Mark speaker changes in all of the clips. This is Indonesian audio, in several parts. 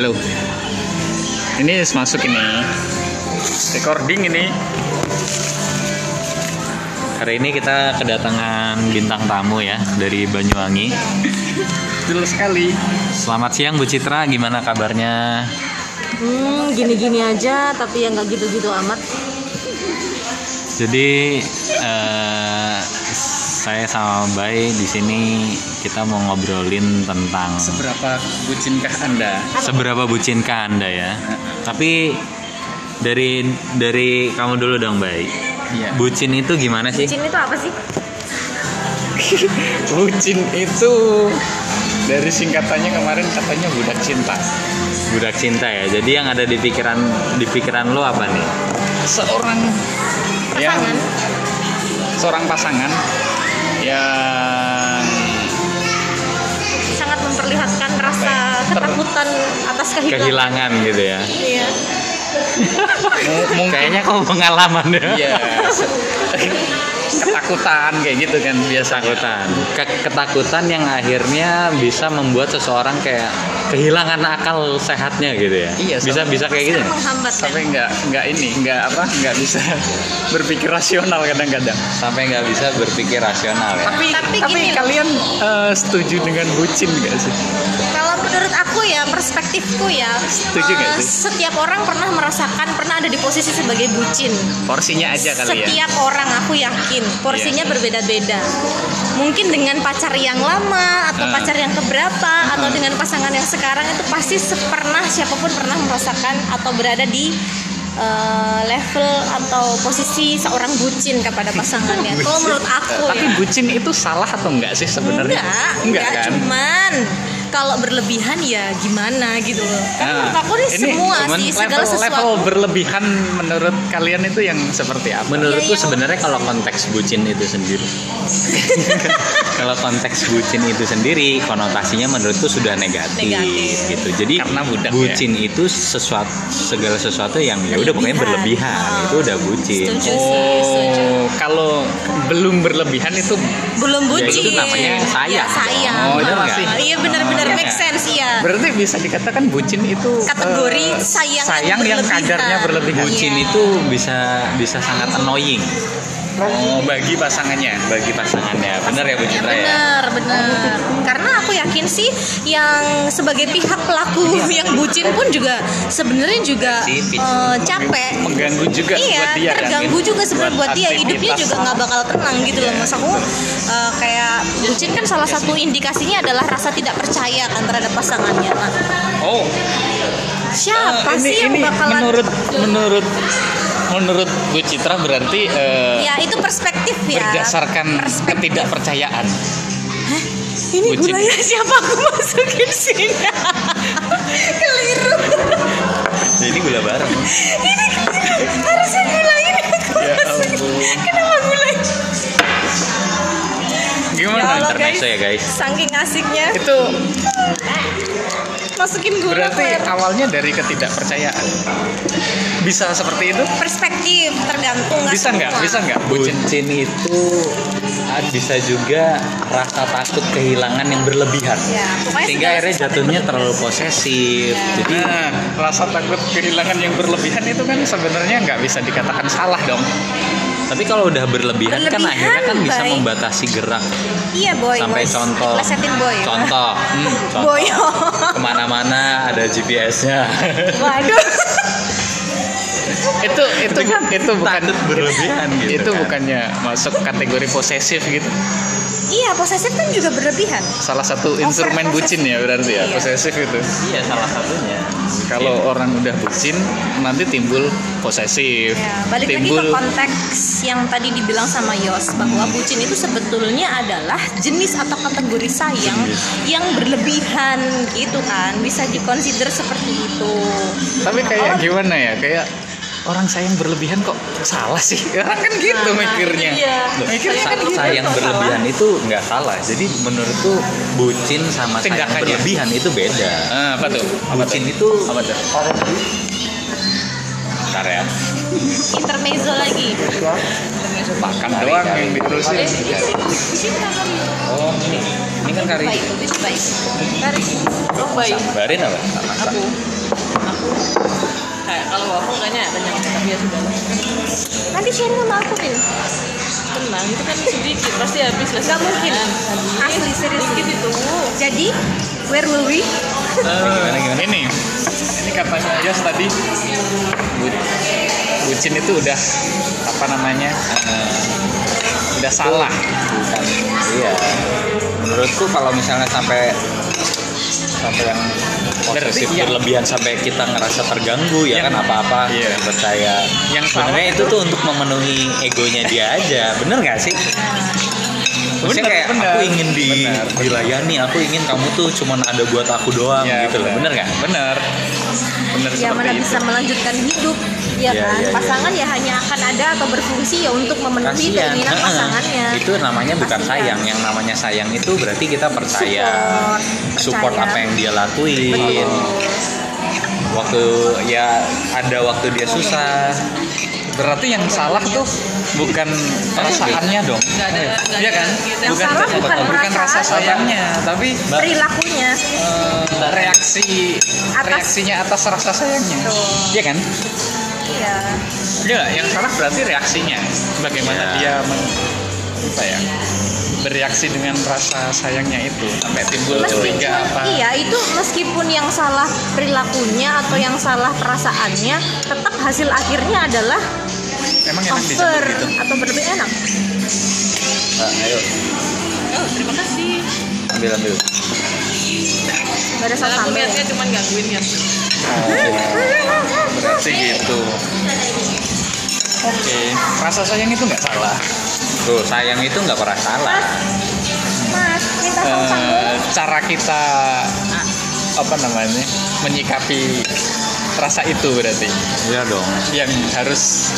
Speaker 1: Halo. Ini masuk ini. Recording ini.
Speaker 2: Hari ini kita kedatangan bintang tamu ya dari Banyuwangi.
Speaker 1: Betul sekali.
Speaker 2: Selamat siang Bu Citra, gimana kabarnya?
Speaker 3: Hmm, gini-gini aja, tapi ya nggak gitu-gitu amat.
Speaker 2: Jadi eh, saya sama Bay di sini kita mau ngobrolin tentang
Speaker 1: Seberapa bucinkah Anda?
Speaker 2: seberapa bucinkah Anda ya. Tapi dari dari kamu dulu dong Bay.
Speaker 1: Iya.
Speaker 2: Bucin itu gimana sih?
Speaker 3: Bucin itu apa sih?
Speaker 1: Bucin itu dari singkatannya kemarin katanya budak cinta.
Speaker 2: Budak cinta ya. Jadi yang ada di pikiran di pikiran lo apa nih?
Speaker 1: Seorang yang
Speaker 3: Pasangan.
Speaker 1: seorang pasangan yang
Speaker 3: Sangat memperlihatkan rasa ketakutan atas kehilangan.
Speaker 2: Kehilangan gitu ya.
Speaker 3: Iya.
Speaker 2: Kayaknya kamu pengalaman ya.
Speaker 1: Iya. ketakutan kayak gitu kan biasa.
Speaker 2: Ketakutan. Ke- ketakutan yang akhirnya bisa membuat seseorang kayak kehilangan akal sehatnya gitu ya.
Speaker 1: Iya,
Speaker 2: bisa bisa kayak gitu ya?
Speaker 3: Menghambat kan?
Speaker 1: sampai nggak nggak ini nggak apa nggak bisa berpikir rasional kadang-kadang.
Speaker 2: Sampai nggak bisa berpikir rasional ya.
Speaker 1: Tapi
Speaker 3: Tapi
Speaker 1: tapi,
Speaker 3: gini
Speaker 1: kalian eh, setuju dengan bucin nggak sih?
Speaker 3: Kalau menurut aku ya, perspektifku ya,
Speaker 1: Setuju nggak
Speaker 3: eh,
Speaker 1: sih?
Speaker 3: setiap orang pernah merasakan, pernah ada di posisi sebagai bucin.
Speaker 1: porsinya aja kali ya.
Speaker 3: Setiap orang aku yakin porsinya
Speaker 1: Iya.
Speaker 3: berbeda-beda. Mungkin dengan pacar yang lama atau
Speaker 1: Ah.
Speaker 3: pacar yang keberapa atau
Speaker 1: Ah.
Speaker 3: dengan pasangan yang sekarang itu pasti pernah siapa pun pernah merasakan atau berada di eh, level atau posisi seorang bucin kepada pasangannya. Kalau menurut aku
Speaker 1: tapi
Speaker 3: ya.
Speaker 1: bucin itu salah atau enggak sih sebenarnya
Speaker 3: Enggak,
Speaker 1: enggak
Speaker 3: enggak,
Speaker 1: kan
Speaker 3: cuman kalau berlebihan ya gimana gitu loh. Kan
Speaker 1: Nah,
Speaker 3: menurut aku nih
Speaker 1: ini
Speaker 3: semua
Speaker 1: cuman
Speaker 3: sih segala
Speaker 1: level,
Speaker 3: sesuatu.
Speaker 1: level berlebihan menurut kalian itu yang seperti apa
Speaker 2: menurutku
Speaker 3: Iya, iya.
Speaker 2: sebenarnya kalau konteks bucin itu sendiri kalau konteks bucin itu sendiri konotasinya menurutku sudah negatif,
Speaker 3: Negatif.
Speaker 2: gitu jadi
Speaker 1: Karena budak, ya?
Speaker 2: bucin itu sesuatu segala sesuatu yang ya udah pokoknya
Speaker 3: Berlebihan. Ah.
Speaker 2: itu udah bucin
Speaker 3: Setuju.
Speaker 1: Oh, kalau belum berlebihan itu
Speaker 3: belum
Speaker 2: Ya,
Speaker 3: bucin.
Speaker 2: itu namanya sayang.
Speaker 3: Ya, sayang.
Speaker 1: Oh, itu masih-
Speaker 3: Iya benar-benar
Speaker 1: Oh,
Speaker 3: make
Speaker 1: iya.
Speaker 3: sense ya.
Speaker 1: berarti bisa dikatakan bucin itu
Speaker 3: Kategori
Speaker 1: eh,
Speaker 3: sayang yang
Speaker 1: sayang yang
Speaker 3: berlebihan.
Speaker 1: kadarnya berlebihan.
Speaker 2: bucin
Speaker 3: Iya.
Speaker 2: itu bisa bisa sangat annoying
Speaker 1: Oh, bagi pasangannya.
Speaker 2: bagi pasangannya bener ya Bu
Speaker 3: Ya,
Speaker 2: Citra ya
Speaker 3: benar, benar. Karena aku yakin sih yang sebagai pihak pelaku yang bucin pun juga sebenarnya juga eh, capek.
Speaker 1: Mengganggu juga
Speaker 3: iya,
Speaker 1: buat dia kan.
Speaker 3: terganggu juga sebenarnya buat dia hidupnya juga nggak bakal tenang gitu loh mas aku eh, kayak bucin kan salah satu indikasinya adalah rasa tidak percaya kan terhadap pasangannya nah,
Speaker 1: Oh,
Speaker 3: siapa
Speaker 1: eh, ini
Speaker 3: sih yang
Speaker 1: ini
Speaker 3: bakalan
Speaker 1: menurut menurut menurut Bu Citra berarti eh,
Speaker 3: ya itu perspektif ya.
Speaker 1: berdasarkan
Speaker 3: Perspektif.
Speaker 1: ketidakpercayaan.
Speaker 3: ini
Speaker 1: bucin.
Speaker 3: gulanya siapa aku masukin sini? Keliru.
Speaker 2: Jadi gula bareng.
Speaker 3: Ini harusnya gula ini aku
Speaker 1: Ya
Speaker 3: masukin.
Speaker 1: ampun.
Speaker 3: kenapa gulanya
Speaker 1: Gimana?
Speaker 3: Ya Allah,
Speaker 2: intermezzo ya guys
Speaker 3: saking asiknya
Speaker 1: Itu
Speaker 3: masukin gula
Speaker 1: berarti
Speaker 3: Fer.
Speaker 1: awalnya dari ketidakpercayaan. Bisa seperti itu?
Speaker 3: perspektif tergantung
Speaker 1: Bisa nggak? Bisa nggak? Bucin.
Speaker 2: bucin itu ah, bisa juga rasa takut kehilangan yang berlebihan
Speaker 3: Ya, pokoknya
Speaker 2: sehingga akhirnya jatuhnya terlalu posesif
Speaker 3: Ya.
Speaker 2: jadi
Speaker 1: Nah, rasa takut kehilangan yang berlebihan itu kan sebenarnya nggak bisa dikatakan salah dong.
Speaker 2: Tapi kalau udah berlebihan, kan
Speaker 3: Berlebihan,
Speaker 2: akhirnya kan bisa
Speaker 3: baik.
Speaker 2: membatasi gerak
Speaker 3: iya boy
Speaker 2: sampai
Speaker 3: boy.
Speaker 2: contoh
Speaker 3: Plesetin boy
Speaker 2: contoh hmm, contoh
Speaker 3: boy
Speaker 2: ke mana-mana ada GPS-nya
Speaker 3: waduh
Speaker 1: Itu itu itu bukan
Speaker 2: berlebihan gitu
Speaker 1: itu
Speaker 2: kan.
Speaker 1: bukannya masuk kategori posesif gitu.
Speaker 3: Iya posesif kan juga berlebihan
Speaker 1: Salah satu instrumen bucin ya berarti ya,
Speaker 3: Iya.
Speaker 1: posesif itu.
Speaker 2: iya salah satunya
Speaker 1: Kalau orang udah bucin nanti timbul posesif.
Speaker 3: Ya, balik
Speaker 1: timbul
Speaker 3: lagi ke konteks yang tadi dibilang sama Yos bahwa bucin itu sebetulnya adalah jenis atau kategori sayang
Speaker 1: Jenis.
Speaker 3: yang berlebihan gitu kan bisa dikonsider seperti itu.
Speaker 1: Tapi kayak
Speaker 3: Kalau-
Speaker 1: gimana ya? Kayak orang sayang berlebihan kok salah sih? Orang kan gitu
Speaker 3: Nah,
Speaker 1: mikirnya.
Speaker 3: iya.
Speaker 1: Mikirnya kan gitu.
Speaker 2: sayang berlebihan itu nggak salah jadi menurutku bucin sama sayang
Speaker 1: Tindakannya.
Speaker 2: berlebihan itu beda
Speaker 1: Ah, apa tuh? Apa
Speaker 2: bucin itu
Speaker 1: Apa tuh?
Speaker 2: Bentar ya
Speaker 3: Intermezzo lagi.
Speaker 1: Makan doang yang diterusin.
Speaker 2: Oh ini ini kan kari
Speaker 3: Baik, baik. Baik. Oh, baik.
Speaker 2: barin apa
Speaker 3: Aku.
Speaker 4: Kayak kalau waffle kayaknya banyak tapi ya sudah
Speaker 3: nanti sharing sama aku
Speaker 4: tenang itu kan sedikit pasti habis lah.
Speaker 3: Gak mungkin.
Speaker 4: Habis.
Speaker 3: Asli, serius.
Speaker 4: sedikit itu.
Speaker 3: Jadi where will we?
Speaker 2: Gimana gimana?
Speaker 1: Ini. Ini katanya Jas tadi? Bu- bucin itu udah apa namanya eh, udah salah.
Speaker 2: Bukan. Iya. Menurutku kalau misalnya sampai sampai yang posesif
Speaker 1: yang-
Speaker 2: berlebihan sampai kita ngerasa terganggu ya
Speaker 1: Yang-
Speaker 2: kan apa-apa.
Speaker 1: Iya.
Speaker 2: percaya
Speaker 1: Yang
Speaker 2: sebenarnya itu tuh untuk memenuhi egonya dia aja. Bener nggak sih Maksudnya
Speaker 1: Bener,
Speaker 2: kayak
Speaker 1: bener.
Speaker 2: aku ingin di,
Speaker 1: Bener.
Speaker 2: dilayani, aku ingin kamu tuh cuman ada buat aku doang
Speaker 1: Ya,
Speaker 2: gitu loh, bener nggak?
Speaker 1: bener bener
Speaker 3: ya mana
Speaker 1: seperti
Speaker 3: bisa
Speaker 1: itu
Speaker 3: melanjutkan hidup ya
Speaker 2: Iya,
Speaker 3: kan
Speaker 2: iya, iya.
Speaker 3: pasangan ya hanya akan ada atau berfungsi ya untuk memenuhi
Speaker 2: Kasian.
Speaker 3: keinginan
Speaker 2: Heeh.
Speaker 3: pasangannya
Speaker 2: Itu namanya bukan
Speaker 3: Kasian.
Speaker 2: sayang, yang namanya sayang itu berarti kita percaya
Speaker 3: Support,
Speaker 2: support
Speaker 3: percaya.
Speaker 2: apa yang dia lakuin.
Speaker 3: Betul.
Speaker 2: Waktu ya ada waktu dia susah,
Speaker 1: berarti yang salah tuh bukan perasaannya dong. Iya kan?
Speaker 3: Yang
Speaker 1: bukan
Speaker 3: salah bukan
Speaker 1: bukan rasa
Speaker 3: perasaan.
Speaker 1: sayangnya tapi
Speaker 3: perilakunya.
Speaker 1: eh, reaksi
Speaker 3: Atas-
Speaker 1: reaksinya atas rasa sayangnya. Iya kan?
Speaker 3: Iya.
Speaker 1: Iya, yang salah berarti reaksinya. Bagaimana
Speaker 2: Ya.
Speaker 1: dia men- apa ya? Bereaksi dengan rasa sayangnya itu? Sampai timbul curiga apa?
Speaker 3: iya itu meskipun yang salah perilakunya atau yang salah perasaannya tetap hasil akhirnya adalah
Speaker 1: Emang enak dicampur gitu.
Speaker 3: atau berlebih enak
Speaker 2: Nah, ayo
Speaker 4: oh terima kasih
Speaker 2: ambil ambil.
Speaker 3: nggak ada
Speaker 4: aku
Speaker 3: sambal
Speaker 4: niatnya cuma gangguin ya
Speaker 1: Berarti gitu. Oke, rasa sayang itu nggak salah.
Speaker 2: Tuh sayang itu nggak pernah salah.
Speaker 3: mas minta
Speaker 1: Eh, cara kita apa namanya menyikapi rasa itu berarti
Speaker 2: Iya dong.
Speaker 1: yang harus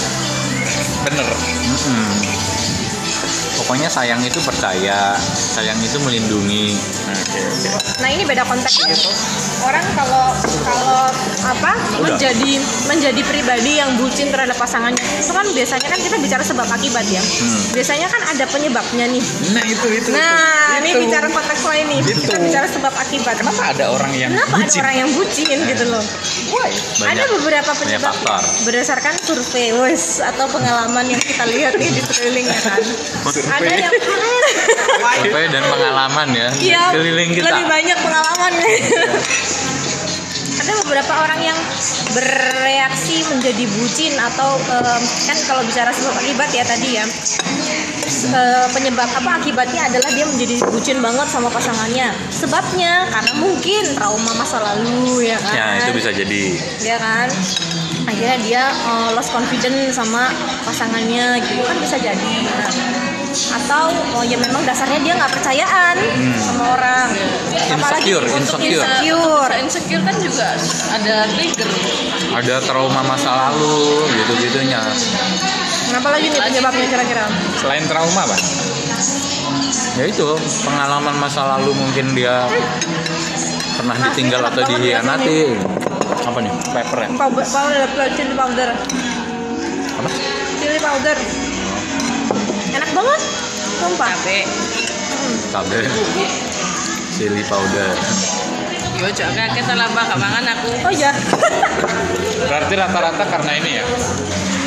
Speaker 1: bener.
Speaker 2: Mm-mm. Pokoknya sayang itu percaya, sayang itu melindungi.
Speaker 3: Nah ini beda konteks gitu. Orang kalau kalau apa
Speaker 2: Udah.
Speaker 3: menjadi menjadi pribadi yang bucin terhadap pasangannya itu kan biasanya kan kita bicara sebab akibat ya.
Speaker 2: Hmm.
Speaker 3: Biasanya kan ada penyebabnya nih.
Speaker 1: Nah itu itu.
Speaker 3: Nah
Speaker 1: itu.
Speaker 3: ini
Speaker 1: Itu.
Speaker 3: bicara konteks lain nih.
Speaker 1: Itu.
Speaker 3: Kita bicara sebab akibat.
Speaker 1: Kenapa ada orang yang
Speaker 3: Kenapa ada
Speaker 1: bucin?
Speaker 3: orang yang bucin gitu loh? ada beberapa
Speaker 2: banyak
Speaker 3: penyebab berdasarkan survei wes atau pengalaman yang kita lihat nih di sekeliling ya kan. Ada yang
Speaker 2: Survei dan pengalaman ya
Speaker 3: Iya,
Speaker 2: keliling kita.
Speaker 3: lebih banyak pengalaman. Ada beberapa orang yang bereaksi menjadi bucin atau em, kan kalau bicara sebab akibat ya tadi ya eh, penyebab apa akibatnya adalah dia menjadi bucin banget sama pasangannya. Sebabnya karena mungkin trauma masa lalu ya kan.
Speaker 2: Ya itu bisa jadi.
Speaker 3: Ya kan. Akhirnya dia eh, lost confidence sama pasangannya gitu kan bisa jadi. Nah, atau oh, ya memang dasarnya dia nggak percayaan sama orang. Apalagi
Speaker 2: Insecure,
Speaker 3: untuk
Speaker 2: insecure.
Speaker 3: insecure.
Speaker 4: Insecure kan juga ada trigger
Speaker 2: Ada trauma masa lalu gitu-gitunya.
Speaker 3: Kenapa lagi nih penyebabnya kira-kira?
Speaker 1: Selain trauma, Pak.
Speaker 2: Ya itu pengalaman masa lalu mungkin dia pernah
Speaker 3: Mas,
Speaker 2: ditinggal atau dihianati. Apa nih?
Speaker 1: Pepper ya.
Speaker 3: Powder, powder, chili powder.
Speaker 2: Apa?
Speaker 3: Chili powder. Banget. Sumpah.
Speaker 4: cabe
Speaker 2: Cabe. Chili powder.
Speaker 4: yo jangan kita lambah kamangan aku
Speaker 3: Oh iya.
Speaker 1: Berarti rata-rata karena ini ya,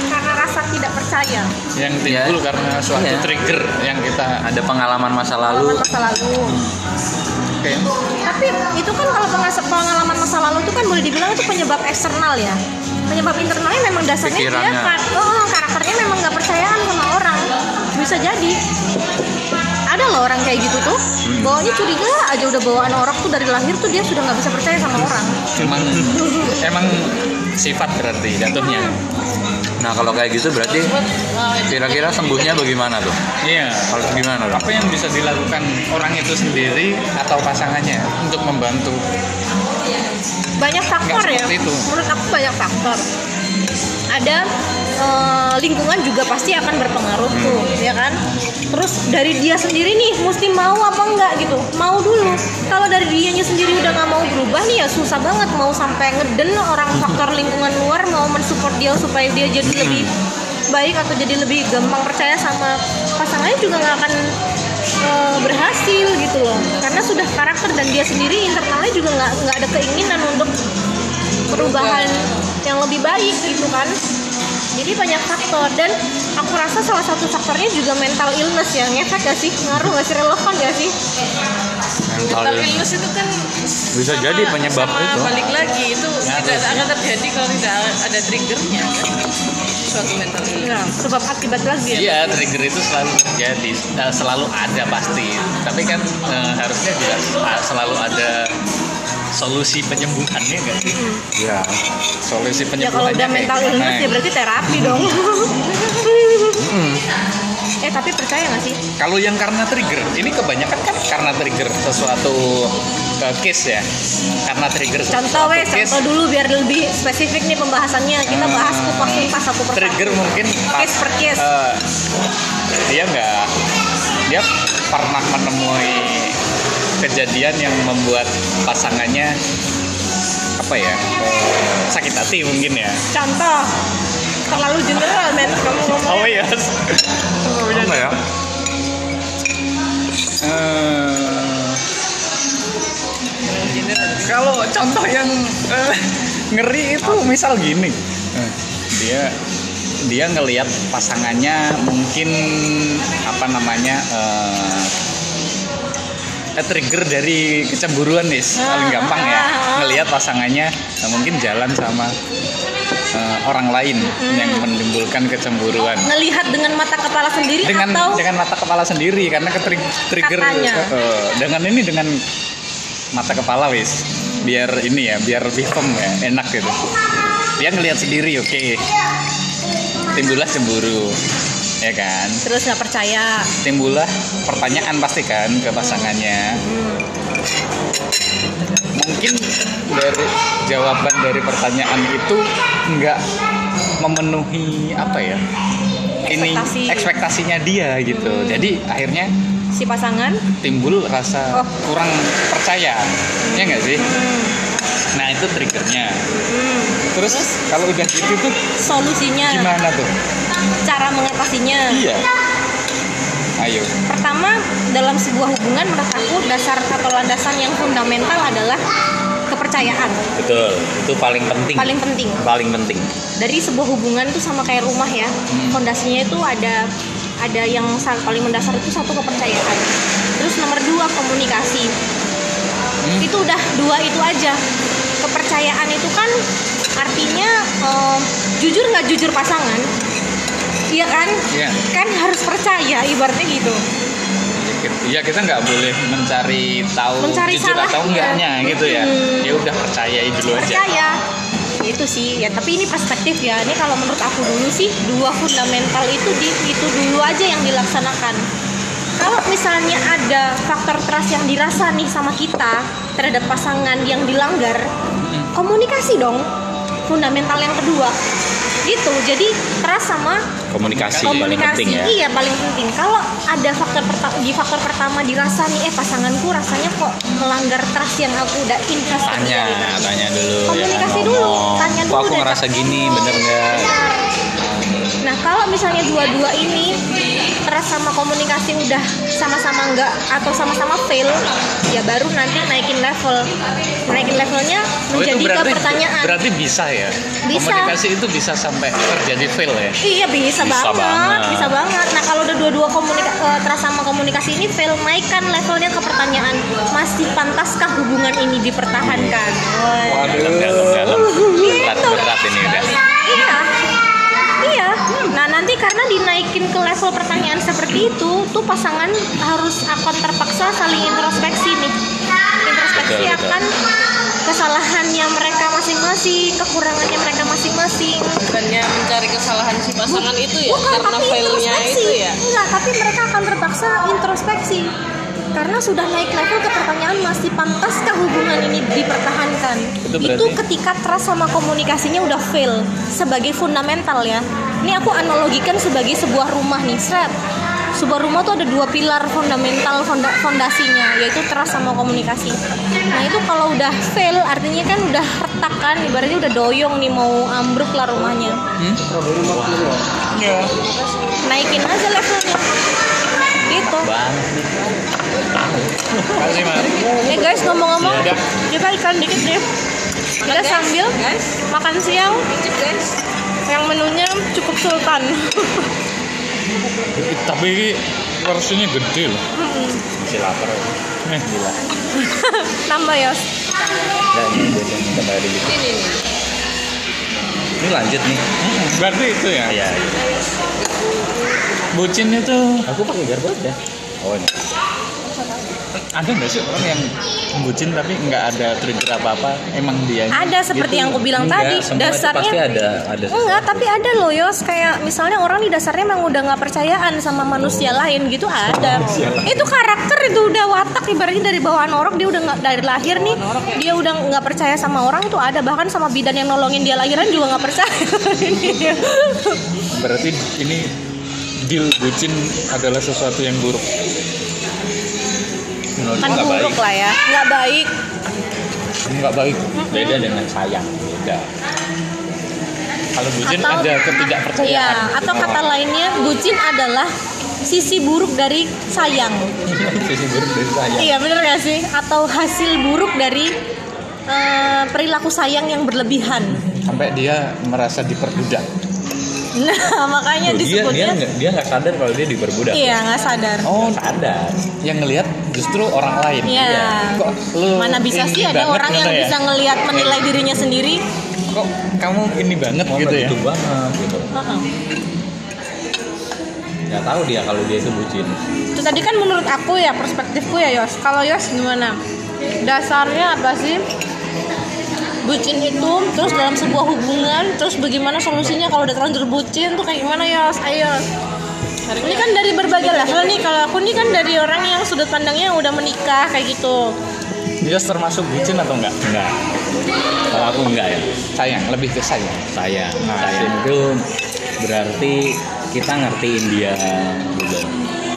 Speaker 3: Karena rasa tidak percaya.
Speaker 1: yang timbul
Speaker 2: Iya.
Speaker 1: karena suatu
Speaker 2: Iya.
Speaker 1: trigger yang kita
Speaker 2: Ada pengalaman masa lalu.
Speaker 3: Pengalaman masa lalu.
Speaker 1: Oke.
Speaker 3: Tapi itu kan kalau pengalaman masa lalu itu kan boleh dibilang itu penyebab eksternal ya. Penyebab internalnya memang dasarnya dia
Speaker 2: Pikirannya.
Speaker 3: kan, oh, karakternya memang nggak percayaan sama orang. Bisa jadi. Ada loh orang kayak gitu tuh, bawanya curiga aja udah bawaan orang tuh dari lahir tuh dia sudah nggak bisa percaya sama orang.
Speaker 1: Emang emang sifat berarti jatuhnya.
Speaker 2: Nah kalau kayak gitu berarti kira-kira sembuhnya bagaimana tuh?
Speaker 1: Iya.
Speaker 2: Kalau gimana tuh?
Speaker 1: Apa yang bisa dilakukan orang itu sendiri atau pasangannya untuk membantu?
Speaker 3: banyak faktor ya
Speaker 1: itu.
Speaker 3: menurut aku banyak faktor ada eh, lingkungan juga pasti akan berpengaruh tuh ya kan? Terus dari dia sendiri nih mesti mau apa enggak gitu? Mau dulu. Kalau dari dianya sendiri udah nggak mau berubah nih ya susah banget mau sampai ngeden orang faktor lingkungan luar mau mensupport dia supaya dia jadi lebih baik atau jadi lebih gampang percaya sama pasangannya juga nggak akan eh, berhasil gitu loh. Karena sudah karakter dan dia sendiri internalnya juga nggak nggak ada keinginan untuk perubahan yang lebih baik gitu kan jadi banyak faktor. Dan aku rasa salah satu faktornya juga mental illness ya ngefek gak sih? Ngaruh gak sih? Relevan gak sih?
Speaker 2: Mental
Speaker 4: Mental illness. itu kan
Speaker 2: Bisa
Speaker 4: sama-
Speaker 2: jadi penyebab
Speaker 4: sama
Speaker 2: itu.
Speaker 4: balik lagi. Itu tidak akan terjadi kalau tidak ada triggernya. Kan suatu mental illness.
Speaker 3: Nah sebab akibat lagi ya.
Speaker 1: Iya, trigger itu selalu terjadi, selalu ada pasti. Tapi kan eh, harusnya juga selalu ada solusi penyembuhannya nggak sih?
Speaker 2: ya
Speaker 1: Solusi
Speaker 3: ya kalau
Speaker 1: penyembuhannya
Speaker 3: udah mental
Speaker 1: gimana?
Speaker 3: illness ya berarti terapi dong eh tapi percaya gak sih
Speaker 1: Kalau yang karena trigger, ini kebanyakan kan karena trigger sesuatu eh, case ya. Karena trigger
Speaker 3: contoh wes
Speaker 1: case.
Speaker 3: contoh dulu biar lebih spesifik nih pembahasannya kita bahas kupas tuntas satu persatu
Speaker 1: trigger mungkin pas
Speaker 3: Case per case.
Speaker 1: eh, dia nggak dia pernah menemui kejadian yang membuat pasangannya apa ya eh, sakit hati mungkin ya?
Speaker 3: Contoh terlalu general men. Kamu ngomong
Speaker 1: oh iya.
Speaker 2: Apa ya?
Speaker 1: Eh, kalau contoh yang eh, ngeri itu misal gini. Dia dia ngelihat pasangannya mungkin apa namanya eh, trigger dari kecemburuan nih paling gampang ya. Ngelihat pasangannya eh, mungkin jalan sama eh, orang lain yang menimbulkan kecemburuan.
Speaker 3: Ngelihat dengan mata kepala sendiri
Speaker 1: dengan
Speaker 3: atau
Speaker 1: dengan mata kepala sendiri karena ke trigger eh, dengan ini dengan mata kepala wis. Biar ini ya biar lebih firm ya enak gitu. Dia ngelihat sendiri oke. Timbullah cemburu ya kan?
Speaker 3: Terus nggak percaya.
Speaker 1: Timbullah pertanyaan pasti kan ke pasangannya. Mungkin dari jawaban dari pertanyaan itu nggak memenuhi apa ya ini
Speaker 3: Ekspektasi.
Speaker 1: ekspektasinya dia gitu. Jadi akhirnya
Speaker 3: si pasangan?
Speaker 1: timbul rasa
Speaker 3: Oh.
Speaker 1: kurang percaya. Ya nggak sih?
Speaker 3: Hmm,
Speaker 1: nah itu triggernya.
Speaker 3: Hmm.
Speaker 1: Terus kalau udah gitu tuh
Speaker 3: solusinya.
Speaker 1: gimana tuh?
Speaker 3: Cara mengatasinya.
Speaker 1: Iya. Ayo.
Speaker 3: Pertama dalam sebuah hubungan menurut aku dasar atau landasan yang fundamental adalah kepercayaan.
Speaker 2: Betul. Itu paling penting.
Speaker 3: Paling penting.
Speaker 2: Paling penting.
Speaker 3: Dari sebuah hubungan tuh sama kayak rumah ya fondasinya itu ada ada yang paling mendasar itu satu kepercayaan. Terus nomor dua komunikasi. Itu udah dua itu aja. Kepercayaan itu kan artinya eh, jujur nggak jujur pasangan iya kan
Speaker 1: Iya.
Speaker 3: kan harus percaya ibaratnya gitu
Speaker 1: Iya kita nggak boleh mencari tahu
Speaker 3: Mencari
Speaker 1: jujur atau
Speaker 3: salahnya.
Speaker 1: enggaknya gitu ya.
Speaker 3: Hmm.
Speaker 1: Ya udah percayai dulu aja.
Speaker 3: percaya itu sih ya tapi ini perspektif ya ini kalau menurut aku dulu sih dua fundamental itu di itu dulu aja yang dilaksanakan kalau misalnya ada faktor trust yang dirasa nih sama kita terhadap pasangan yang dilanggar komunikasi dong fundamental yang kedua. Gitu jadi trust sama
Speaker 2: komunikasi, paling
Speaker 3: komunikasi.
Speaker 2: penting ya.
Speaker 3: Iya paling penting. Kalau ada faktor pertama di faktor pertama dirasa nih eh pasanganku rasanya kok melanggar trust yang aku udah invest
Speaker 2: tanya
Speaker 3: dia."
Speaker 2: tanya dulu
Speaker 3: Komunikasi
Speaker 2: ya,
Speaker 3: dulu,
Speaker 2: ngomong.
Speaker 3: tanya
Speaker 2: Kok
Speaker 3: dulu
Speaker 2: aku
Speaker 3: deh,
Speaker 2: ngerasa gini? Bener nggak?
Speaker 3: Nah kalau misalnya dua-dua ini trust sama komunikasi udah sama-sama enggak atau sama-sama fail, ya baru nanti naikin level. Naikin levelnya
Speaker 1: Oh,
Speaker 3: menjadi ke
Speaker 1: berarti
Speaker 3: pertanyaan.
Speaker 1: berarti bisa ya.
Speaker 3: Bisa.
Speaker 1: Komunikasi itu bisa sampai terjadi fail ya.
Speaker 3: Iya bisa,
Speaker 2: Bisa
Speaker 3: banget,
Speaker 2: banget.
Speaker 3: bisa banget. Nah kalau udah dua-dua komunika eh, trust sama komunikasi ini fail, naikkan levelnya ke pertanyaan masih pantaskah hubungan ini dipertahankan? Woi.
Speaker 2: dalam dalam dalam berat berat ini udah
Speaker 3: Iya. Iya. Nah, nanti karena dinaikin ke level pertanyaan seperti itu, tuh pasangan harus akan terpaksa saling introspeksi nih. Introspeksi
Speaker 2: Betul, betul.
Speaker 3: akan kesalahannya mereka masing-masing, kekurangannya mereka masing-masing.
Speaker 4: bukannya mencari kesalahan si pasangan itu ya
Speaker 3: Bukan,
Speaker 4: karena
Speaker 3: tapi
Speaker 4: failnya
Speaker 3: introspeksi.
Speaker 4: itu ya
Speaker 3: Enggak, tapi mereka akan terpaksa introspeksi. Karena sudah naik level ke pertanyaan masih pantaskah hubungan ini dipertahankan?
Speaker 1: Itu berarti-
Speaker 3: ketika trust sama komunikasinya udah fail sebagai fundamental ya. Ini aku analogikan sebagai sebuah rumah nih, Sret. Sebuah rumah tuh ada dua pilar fundamental fonda- fondasinya yaitu trust sama komunikasi. Nah itu kalau udah fail artinya kan udah retak kan, ibaratnya udah doyong nih mau ambruk lah rumahnya.
Speaker 1: Iya.
Speaker 3: Naikin aja levelnya. Gitu.
Speaker 1: mas.
Speaker 3: Eh guys ngomong-ngomong,
Speaker 1: Iya.
Speaker 3: kita iklan dikit deh. kita sambil makan siang
Speaker 4: guys
Speaker 3: yang menunya cukup sultan
Speaker 1: Tapi ini porsinya gede loh.
Speaker 2: Masih lapar.
Speaker 1: Eh,
Speaker 2: Gila.
Speaker 3: nambah ya
Speaker 2: ini gitu.
Speaker 4: ini
Speaker 2: Ini lanjut nih.
Speaker 1: Berarti itu ya.
Speaker 2: Iya, iya.
Speaker 1: Bucin itu
Speaker 2: Aku pakai garpu aja. Oh, ini.
Speaker 1: Ada nggak sih orang yang bucin tapi nggak ada trigger apa apa? Emang dia
Speaker 3: ada seperti
Speaker 1: gitu.
Speaker 3: yang aku bilang
Speaker 2: Enggak,
Speaker 3: tadi
Speaker 2: itu
Speaker 3: dasarnya
Speaker 2: pasti ada ada
Speaker 3: Enggak, tapi ada loh Yos. Kayak misalnya orang di dasarnya emang udah nggak percayaan sama manusia lain gitu ada. Itu karakter itu udah watak ibaratnya dari bawaan orang Dia udah nggak dari lahir nih Dia udah nggak percaya sama orang tuh ada. Bahkan sama bidan yang nolongin dia lahiran juga nggak percaya.
Speaker 1: Berarti ini deal bucin adalah sesuatu yang buruk.
Speaker 2: Menurutku
Speaker 3: Kan
Speaker 2: nggak baik.
Speaker 3: buruk lah ya Nggak baik
Speaker 1: Nggak baik.
Speaker 2: Beda dengan sayang. Beda.
Speaker 1: Kalau bucin
Speaker 3: Atau-
Speaker 1: ada ketidakpercayaan.
Speaker 3: Iya, atau kata lainnya bucin adalah sisi buruk dari sayang.
Speaker 2: Sisi buruk dari sayang.
Speaker 3: Iya bener gak sih? Atau hasil buruk dari eh, perilaku sayang yang berlebihan.
Speaker 1: sampai dia merasa diperbudak.
Speaker 3: Nah makanya
Speaker 2: dia dia
Speaker 3: disebutnya
Speaker 2: nggak dia nggak sadar kalau dia diperbudak.
Speaker 3: iya nggak sadar.
Speaker 1: Oh,
Speaker 2: Sadar.
Speaker 1: yang ngelihat justru orang lain.
Speaker 3: Iya.
Speaker 1: Kok lu
Speaker 3: Mana bisa sih ada orang yang
Speaker 1: ya?
Speaker 3: bisa ngelihat menilai dirinya sendiri?
Speaker 1: Kok kamu ini banget
Speaker 2: Oh,
Speaker 1: gitu ya?
Speaker 2: gitu banget gitu.
Speaker 3: Heeh.
Speaker 2: Nggak tahu dia kalau dia itu bucin.
Speaker 3: Itu tadi kan menurut aku ya perspektifku ya Yos. Kalau Yos gimana? Dasarnya apa sih? Bucin itu terus dalam sebuah hubungan terus bagaimana solusinya kalau udah terlanjur bucin tuh kayak gimana Yos? Ayo. Ini kan dari berbagai level nih. Kalau aku nih kan dari orang yang sudut pandangnya udah menikah kayak gitu.
Speaker 1: Dia termasuk bucin atau enggak?
Speaker 2: Enggak. Kalau aku enggak ya.
Speaker 1: Sayang, lebih ke sayang.
Speaker 2: Sayang.
Speaker 1: Nah,
Speaker 2: sayang itu berarti kita ngertiin dia gitu.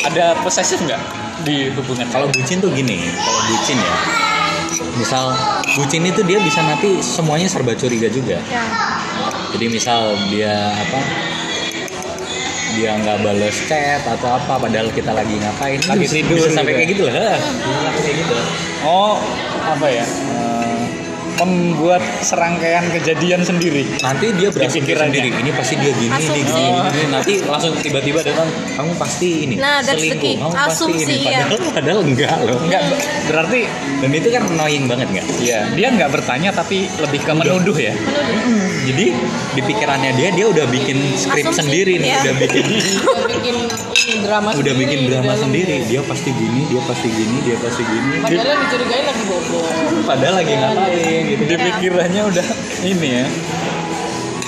Speaker 1: Ada posesif nggak di hubungan?
Speaker 2: Kalau bucin tuh gini, kalau bucin ya. Misal bucin itu dia bisa nanti semuanya serba curiga juga.
Speaker 3: Ya.
Speaker 2: Jadi misal dia apa? Dia nggak bales chat atau apa padahal kita lagi ngapain
Speaker 1: Lagi tidur
Speaker 2: sampai kayak gitu lah kayak gitu
Speaker 1: Oh, apa ya? Membuat serangkaian kejadian sendiri.
Speaker 2: nanti dia
Speaker 1: pikirannya.
Speaker 2: sendiri ini pasti dia gini nih
Speaker 3: Asumsi.
Speaker 2: gini, gini, gini. nanti langsung tiba-tiba datang kamu pasti ini
Speaker 3: Nah,
Speaker 2: selingkuh kamu pasti
Speaker 3: Asumsi,
Speaker 2: ini
Speaker 3: ya.
Speaker 2: padahal padahal enggak loh
Speaker 1: Enggak, berarti
Speaker 2: dan itu kan annoying banget nggak
Speaker 1: ya dia nggak bertanya tapi lebih ke menuduh ya.
Speaker 2: jadi di pikirannya dia dia udah bikin skrip
Speaker 3: Asumsi,
Speaker 2: sendiri nih
Speaker 3: ya.
Speaker 2: udah bikin
Speaker 4: udah bikin drama
Speaker 2: udah
Speaker 4: sendiri
Speaker 2: bikin
Speaker 4: di
Speaker 2: drama
Speaker 4: dalam.
Speaker 2: sendiri dia pasti gini dia pasti gini dia pasti gini Dia-
Speaker 4: padahal dicurigain lagi bobo
Speaker 2: padahal lagi ngapain gitu
Speaker 1: Di pikirannya udah ini ya.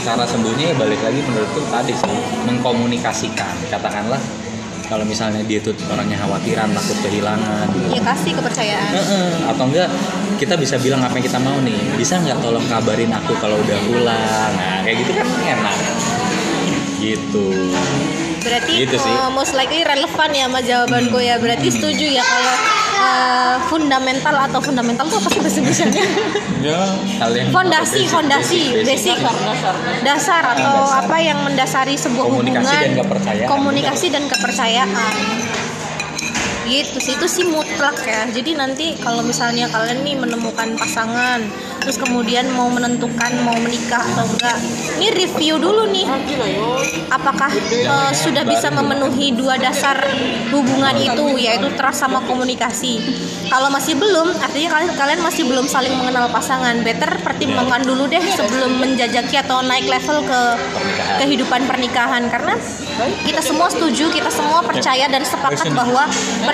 Speaker 2: cara sembuhnya ya balik lagi menurutku tadi sih mengkomunikasikan katakanlah kalau misalnya dia tuh orangnya khawatiran takut kehilangan.
Speaker 3: Ya kasih kepercayaan.
Speaker 2: Heeh, atau enggak kita bisa bilang apa yang kita mau nih bisa nggak tolong kabarin aku kalau udah pulang nah kayak gitu kan enak gitu
Speaker 3: Berarti
Speaker 2: Gitu sih.
Speaker 3: eh, most likely relevan ya sama jawabanku ya. Berarti setuju ya kalau eh, fundamental atau fundamental itu apa sih bahasa Indonesia-nya?
Speaker 1: Ya,
Speaker 3: fondasi,
Speaker 2: basic,
Speaker 3: fondasi, basic,
Speaker 4: dasar dasar
Speaker 3: dasar atau
Speaker 1: Dasar.
Speaker 3: apa yang mendasari sebuah
Speaker 2: Komunikasi
Speaker 3: hubungan,
Speaker 2: dan kepercayaan.
Speaker 3: komunikasi dan kepercayaan. Gitu sih. Itu sih mutlak ya. Jadi nanti kalau misalnya kalian nih menemukan pasangan, terus kemudian mau menentukan mau menikah atau enggak, ini review dulu nih. Apakah eh, sudah bisa memenuhi dua dasar hubungan itu yaitu trust sama komunikasi? Kalau masih belum artinya kalian kalian masih belum saling mengenal pasangan. Better pertimbangkan dulu deh sebelum menjajaki atau naik level ke kehidupan pernikahan. Karena kita semua setuju kita semua percaya dan sepakat bahwa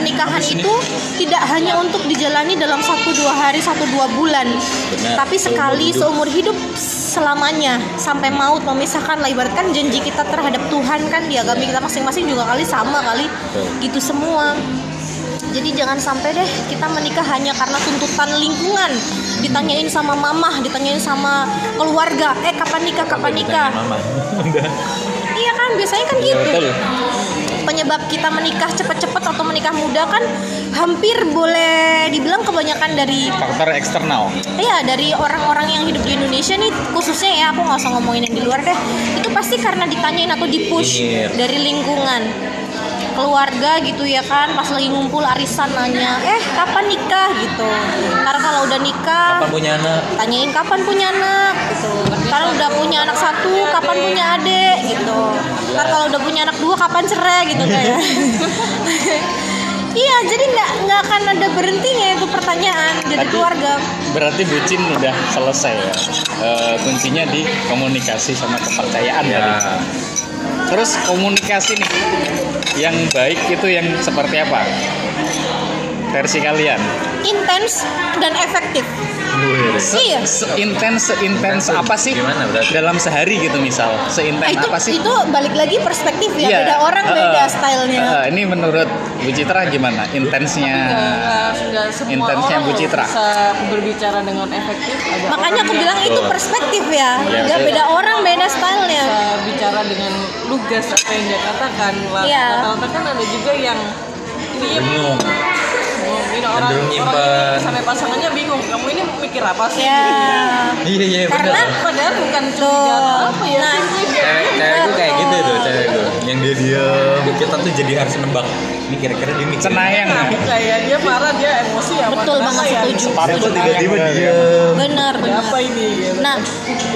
Speaker 3: pernikahan itu tidak hanya untuk dijalani dalam satu dua hari satu dua bulan.
Speaker 2: Benar.
Speaker 3: tapi sekali
Speaker 2: Seumur hidup.
Speaker 3: seumur hidup selamanya. Sampai maut memisahkan lah. Ibaratkan janji kita terhadap Tuhan kan di agama kita masing-masing juga kali sama kali. Gitu semua. Jadi jangan sampai deh kita menikah hanya karena tuntutan lingkungan. Ditanyain sama mamah ditanyain sama keluarga. Eh kapan nikah kapan nikah? iya kan biasanya kan
Speaker 1: ya
Speaker 3: gitu. Penyebab kita menikah cepet-cepet atau menikah muda kan hampir boleh dibilang kebanyakan dari
Speaker 1: Faktor eksternal.
Speaker 3: Iya dari orang-orang yang hidup di Indonesia nih khususnya ya aku nggak usah ngomongin yang di luar deh. Itu pasti karena ditanyain atau dipush
Speaker 2: Nyinyir.
Speaker 3: dari lingkungan. Keluarga gitu ya kan pas lagi ngumpul arisan nanya eh kapan nikah? gitu. Karena kalau udah nikah
Speaker 2: Apa punya anak?
Speaker 3: tanyain kapan punya anak? gitu. Karena udah punya anak satu kapan punya adik? gitu. Ntar kalau udah punya anak dua kapan cerai gitu kayak iya jadi nggak nggak akan ada berhentinya itu pertanyaan jadi
Speaker 1: Tapi-
Speaker 3: keluarga.
Speaker 1: berarti bucin udah selesai ya? Eh, kuncinya di komunikasi sama kepercayaan
Speaker 2: Ya.
Speaker 1: tadi. terus komunikasi nih yang baik itu yang seperti apa? Versi kalian
Speaker 3: intens dan efektif. Iya.
Speaker 1: Seintens seintens apa sih?
Speaker 2: Gimana berarti?
Speaker 1: dalam sehari gitu misal.
Speaker 3: Nah,
Speaker 1: seintens
Speaker 3: itu
Speaker 1: apa sih?
Speaker 3: itu balik lagi perspektif ya.
Speaker 1: Iya.
Speaker 3: beda orang
Speaker 1: Heeh.
Speaker 3: beda stylenya.
Speaker 1: Heeh, ini menurut Bu Citra gimana? Intensnya. Intensnya Bu Citra.
Speaker 4: bisa berbicara dengan efektif. Ada
Speaker 3: makanya aku bilang itu perspektif ya. Ya beda orang beda stylenya.
Speaker 4: bisa bicara dengan lugas apa yang dia katakan. Lah,
Speaker 3: Iya.
Speaker 4: Rata-rata kan ada juga yang diem Ini orang, ini sampai pasangannya bingung kamu ini mikir apa sih
Speaker 3: ya
Speaker 2: Iya iya
Speaker 3: Karena-
Speaker 2: benar.
Speaker 4: padahal bukan
Speaker 3: Tuh.
Speaker 4: curiga apa ya
Speaker 3: Nah.
Speaker 4: simply dia
Speaker 2: Cewek cewekku kayak gitu tuh cewekku. Yang dia diam, kita tuh jadi harus nebak. Ini kira-kira dia mikir.
Speaker 1: cenayang
Speaker 4: nah, kayak dia marah dia emosi ya
Speaker 3: Betul banget, setuju.
Speaker 1: Cenayang
Speaker 2: tiba-tiba
Speaker 1: ya.
Speaker 3: benar
Speaker 4: Ada
Speaker 3: benar
Speaker 4: apa ini.
Speaker 3: Nah,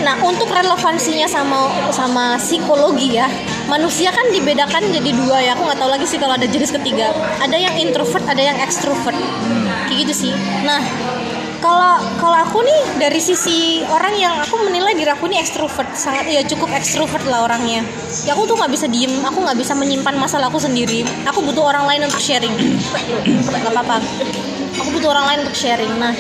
Speaker 3: nah untuk relevansinya sama sama psikologi ya, manusia kan dibedakan jadi dua ya. Aku nggak tahu lagi sih kalau ada jenis ketiga. Ada yang introvert, ada yang extrovert. Kayak gitu sih. Nah, kalau kalau aku nih dari sisi orang yang aku menilai diri aku nih extrovert, sangat ya cukup extrovert lah orangnya. Ya aku tuh nggak bisa diem, aku nggak bisa menyimpan masalah aku sendiri. Aku butuh orang lain untuk sharing. Gak apa-apa. Aku butuh orang lain untuk sharing. Nah,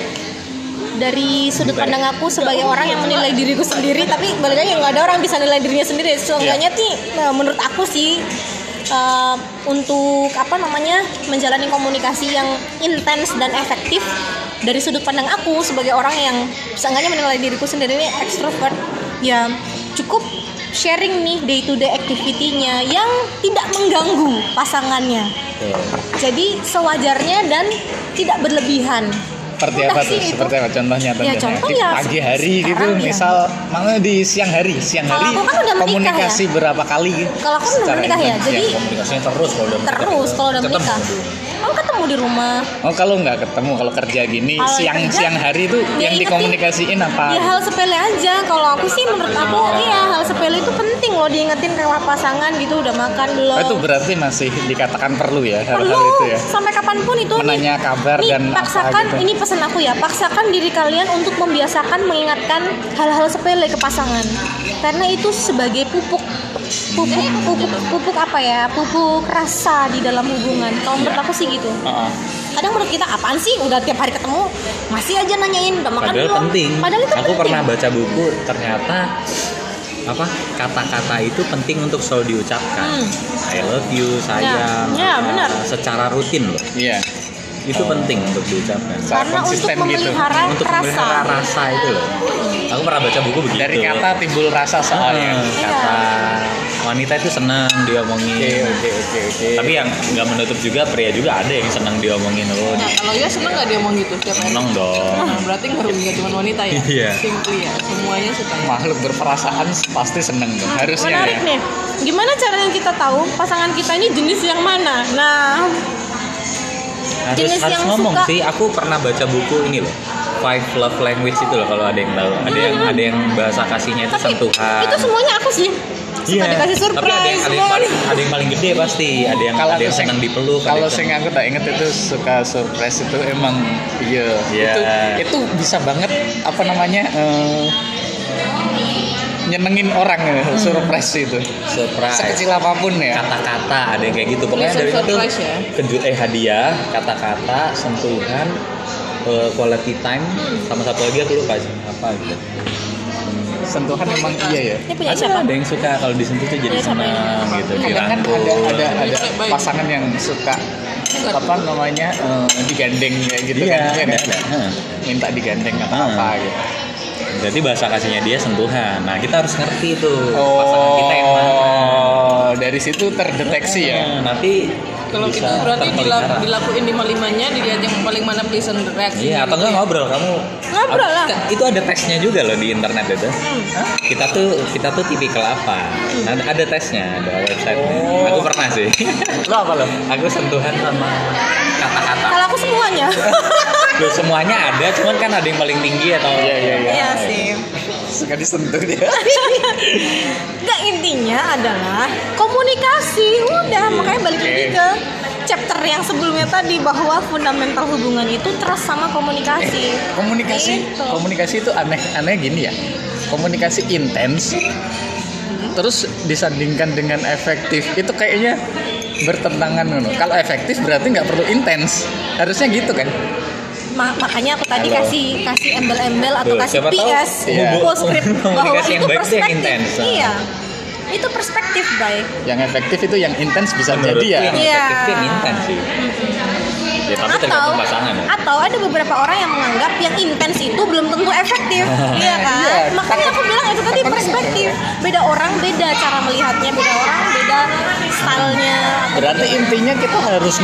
Speaker 3: dari sudut pandang aku sebagai orang yang menilai diriku sendiri tapi balik lagi nggak ada orang bisa nilai dirinya sendiri. Seenggaknya nih eh, menurut aku sih eh, untuk apa namanya menjalani komunikasi yang intens dan efektif dari sudut pandang aku sebagai orang yang seenggaknya menilai diriku sendiri ini extrovert ya cukup sharing nih day to day activity-nya yang tidak mengganggu pasangannya. Jadi sewajarnya dan tidak berlebihan
Speaker 1: seperti
Speaker 3: Udah
Speaker 1: apa tuh? Seperti apa contohnya contohnya
Speaker 3: contoh
Speaker 1: di
Speaker 3: ya.
Speaker 1: Pagi hari gitu
Speaker 3: ya.
Speaker 1: misal mana di siang hari. Siang
Speaker 3: Kalau
Speaker 1: hari
Speaker 3: kan udah
Speaker 1: komunikasi berapa kali? Gitu
Speaker 3: Kalau aku udah
Speaker 1: Secara
Speaker 3: menikah ya, jadi
Speaker 2: Komunikasinya terus kalau udah menikah.
Speaker 3: terus kalau udah menikah. Kamu ketemu di rumah.
Speaker 1: oh kalau nggak ketemu kalau kerja gini
Speaker 3: Kalau
Speaker 1: siang
Speaker 3: kerja,
Speaker 1: siang hari itu
Speaker 3: ya
Speaker 1: yang dikomunikasiin apa
Speaker 3: Ya hal sepele aja. Kalau aku sih menurut aku iya hal sepele itu penting loh diingetin ke pasangan gitu udah makan belum.
Speaker 1: Oh, itu berarti masih dikatakan perlu ya
Speaker 3: perlu
Speaker 1: itu ya
Speaker 3: sampai kapan pun itu nih.
Speaker 1: menanya kabar
Speaker 3: Nih,
Speaker 1: dan
Speaker 3: paksakan
Speaker 1: apa gitu
Speaker 3: ini pesan aku ya paksakan diri kalian untuk membiasakan mengingatkan hal-hal sepele ke pasangan karena itu sebagai pupuk pupuk pupuk pupuk apa ya pupuk rasa di dalam hubungan kalau menurut aku sih gitu
Speaker 1: Heeh.
Speaker 3: kadang menurut kita apaan sih udah tiap hari ketemu masih aja nanyain udah makan
Speaker 2: Padahal
Speaker 3: belum
Speaker 2: penting.
Speaker 3: padahal itu
Speaker 2: Aku
Speaker 3: penting
Speaker 2: pernah baca buku ternyata apa kata-kata itu penting untuk selalu diucapkan.
Speaker 3: Hmm.
Speaker 2: I love you, sayang.
Speaker 3: Ya,
Speaker 2: apa,
Speaker 3: benar.
Speaker 2: Secara rutin loh.
Speaker 1: iya
Speaker 2: Itu penting untuk diucapkan.
Speaker 3: Karena untuk
Speaker 1: konsisten gitu.
Speaker 3: memelihara
Speaker 2: untuk
Speaker 3: rasa
Speaker 2: memelihara rasa itu loh. Aku pernah baca buku begitu.
Speaker 1: dari kata timbul rasa soalnya
Speaker 2: Ah, kata wanita itu senang diomongin.
Speaker 1: oke oke oke oke
Speaker 2: Tapi yang nggak menutup juga pria juga ada yang senang diomongin loh.
Speaker 4: Nah, kalau ya seneng nggak dia ngomong gitu tiap hari?
Speaker 2: Senang dong.
Speaker 4: Nah, berarti nggak nggak cuma wanita ya?
Speaker 2: Iya.
Speaker 4: Simply ya, semuanya suka ya.
Speaker 1: makhluk berperasaan pasti seneng dong harusnya
Speaker 3: menarik
Speaker 1: ya
Speaker 3: nih gimana caranya kita tahu pasangan kita ini jenis yang mana nah
Speaker 2: harus
Speaker 3: Jenis
Speaker 2: harus
Speaker 3: yang
Speaker 2: ngomong
Speaker 3: suka-
Speaker 2: sih aku pernah baca buku ini loh. Five love language itu loh kalau ada yang tahu. Ada yang ada yang bahasa kasihnya itu
Speaker 3: tapi
Speaker 2: sentuhan.
Speaker 3: itu semuanya aku sih.
Speaker 2: Iya.
Speaker 3: dikasih
Speaker 2: tapi ada yang,
Speaker 3: surprise
Speaker 2: ada yang paling ada yang paling gede pasti. Ada yang
Speaker 1: kalau
Speaker 2: ada yang senang dipeluk
Speaker 1: kalau sing aku tak inget itu suka surprise itu emang iya.
Speaker 2: Iya.
Speaker 1: itu itu bisa banget apa namanya eh, nyenengin orang ya, surprise itu.
Speaker 2: Surprise.
Speaker 1: Sekecil apa pun ya.
Speaker 2: Kata-kata ada yang kayak gitu. Pokoknya
Speaker 4: Tulisan
Speaker 2: dari itu
Speaker 4: ya?
Speaker 2: kejut eh hadiah kata-kata sentuhan eh, quality time sama satu lagi aku lupa sih apa gitu.
Speaker 1: Sentuhan emang iya ya?
Speaker 2: ada
Speaker 3: siapa?
Speaker 2: ada yang suka kalau disentuh tuh jadi senang gitu.
Speaker 1: Kan
Speaker 2: dirangkul
Speaker 1: ada ada ada pasangan yang suka apa namanya eh, digandeng kayak gitu
Speaker 2: iya
Speaker 1: kan
Speaker 2: ada
Speaker 1: ya.
Speaker 2: ada. Hah.
Speaker 1: minta digandeng
Speaker 2: Hmm.
Speaker 1: apa gitu
Speaker 2: Berarti bahasa kasihnya dia sentuhan. Nah, kita harus ngerti tuh pasangan kita yang mana.
Speaker 1: oh dari situ terdeteksi ya
Speaker 2: Nah, nanti
Speaker 4: Kalau
Speaker 2: bisa
Speaker 4: itu berarti
Speaker 2: terpelihara.
Speaker 4: dilak- dilakuin lima limanya dilihat yang paling mana pleasant reaksinya.
Speaker 2: Iya, atau
Speaker 4: gitu
Speaker 2: enggak
Speaker 4: ya.
Speaker 2: ngobrol kamu
Speaker 3: ngobrol lah
Speaker 2: itu ada tesnya juga loh di internet itu.
Speaker 3: Hmm.
Speaker 2: Kita tuh kita tuh tipikal apa? Ada, ada tesnya, ada website.
Speaker 1: Oh.
Speaker 2: Aku pernah sih.
Speaker 1: Lo apa lo?
Speaker 2: aku sentuhan sama kata-kata.
Speaker 3: kalau aku semuanya
Speaker 2: Loh, semuanya ada, cuman kan ada yang paling tinggi atau
Speaker 1: Iya, iya, iya.
Speaker 3: iya sih
Speaker 1: Suka disentuh dia.
Speaker 3: Nggak intinya adalah komunikasi udah makanya balik lagi
Speaker 1: Oke.
Speaker 3: ke chapter yang sebelumnya tadi bahwa fundamental hubungan itu trust sama komunikasi
Speaker 1: komunikasi
Speaker 3: Gitu.
Speaker 1: komunikasi itu aneh aneh gini ya komunikasi intens terus disandingkan dengan efektif itu kayaknya bertentangan ngono. kalau efektif berarti nggak perlu intens harusnya gitu kan
Speaker 3: Ma- makanya aku tadi
Speaker 2: Halo.
Speaker 3: kasih kasih embel-embel atau
Speaker 2: Tuh,
Speaker 3: kasih PS
Speaker 1: Iya.
Speaker 3: postscript bahwa itu perspektif
Speaker 2: intens.
Speaker 3: iya itu perspektif baik
Speaker 1: yang efektif itu yang intens bisa
Speaker 2: Menurutku
Speaker 1: jadi ya
Speaker 2: yang
Speaker 3: Iya.
Speaker 2: efektif yang intens sih. Ya, tapi
Speaker 3: atau
Speaker 2: tergantung pasangan ya.
Speaker 3: atau ada beberapa orang yang menganggap yang intens itu belum tentu efektif. Iya kan?
Speaker 1: Iya,
Speaker 3: makanya aku bilang itu tadi perspektif. Beda orang beda cara melihatnya beda orang beda stylenya.
Speaker 1: Berarti intinya kita harus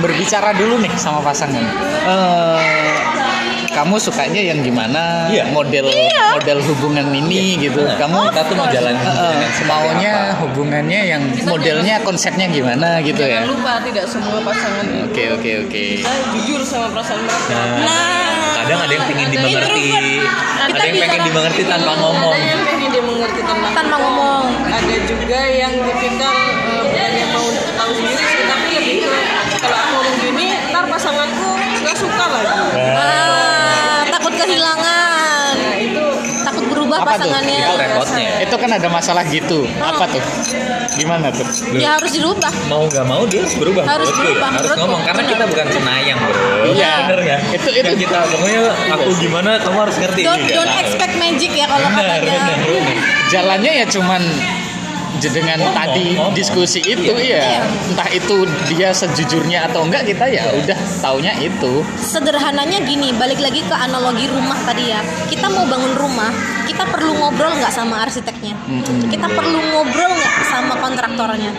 Speaker 1: berbicara dulu nih sama pasangan. Eh, kamu sukanya yang gimana
Speaker 2: Iya.
Speaker 1: model
Speaker 3: Iya.
Speaker 1: model hubungan ini gitu
Speaker 2: Nah,
Speaker 1: kamu
Speaker 2: kita tuh mau jalan
Speaker 1: Eh, eh, maunya hubungannya yang modelnya konsepnya gimana gitu ya
Speaker 4: Jangan lupa tidak semua pasangan
Speaker 1: oke oke oke
Speaker 4: bisa jujur sama perasaan mereka.
Speaker 3: Nah.
Speaker 2: kadang ada yang pengen dimengerti, ada
Speaker 3: Kita
Speaker 2: yang pengen dimengerti tanpa ngomong.
Speaker 4: Ada yang pengen dia mengerti tentang
Speaker 3: tanpa ngomong
Speaker 1: tuh?
Speaker 3: pasangannya
Speaker 2: Itu repotnya.
Speaker 1: itu kan ada masalah gitu apa tuh gimana tuh
Speaker 3: ya harus dirubah
Speaker 2: Mau gak mau dia harus berubah.
Speaker 3: Harus
Speaker 2: ya.
Speaker 3: berubah,
Speaker 2: harus
Speaker 3: menurutku.
Speaker 2: ngomong karena kita bukan senayang bro.
Speaker 1: Iya.
Speaker 2: bener ya.
Speaker 1: Itu- itu-
Speaker 2: Yang kita pokoknya aku gimana kamu harus ngerti.
Speaker 3: don't,
Speaker 2: Iya,
Speaker 3: don't expect magic ya kalau katanya
Speaker 2: bener, bener.
Speaker 1: jalannya ya cuman dengan
Speaker 2: Ngomong,
Speaker 1: tadi
Speaker 2: ngomong.
Speaker 1: diskusi itu
Speaker 2: Iya.
Speaker 1: ya entah itu dia sejujurnya atau enggak kita ya udah taunya itu
Speaker 3: sederhananya gini balik lagi ke analogi rumah tadi ya kita mau bangun rumah kita perlu ngobrol nggak sama arsiteknya
Speaker 1: Mm-mm.
Speaker 3: kita perlu ngobrol nggak sama kontraktornya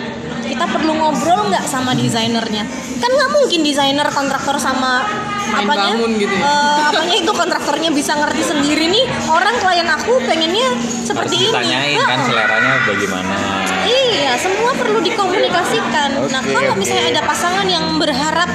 Speaker 3: kita perlu ngobrol nggak sama desainernya kan nggak mungkin desainer kontraktor sama
Speaker 4: Main
Speaker 3: apanya
Speaker 4: bangun gitu ya.
Speaker 3: eh, apanya itu kontraktornya bisa ngerti sendiri nih orang klien aku pengennya
Speaker 2: Harus
Speaker 3: seperti ini
Speaker 2: ditanyain kan
Speaker 3: Heeh.
Speaker 2: seleranya bagaimana.
Speaker 3: Iya, semua perlu dikomunikasikan. nah,
Speaker 1: Oke,
Speaker 3: kalau
Speaker 1: oke.
Speaker 3: misalnya ada pasangan yang berharap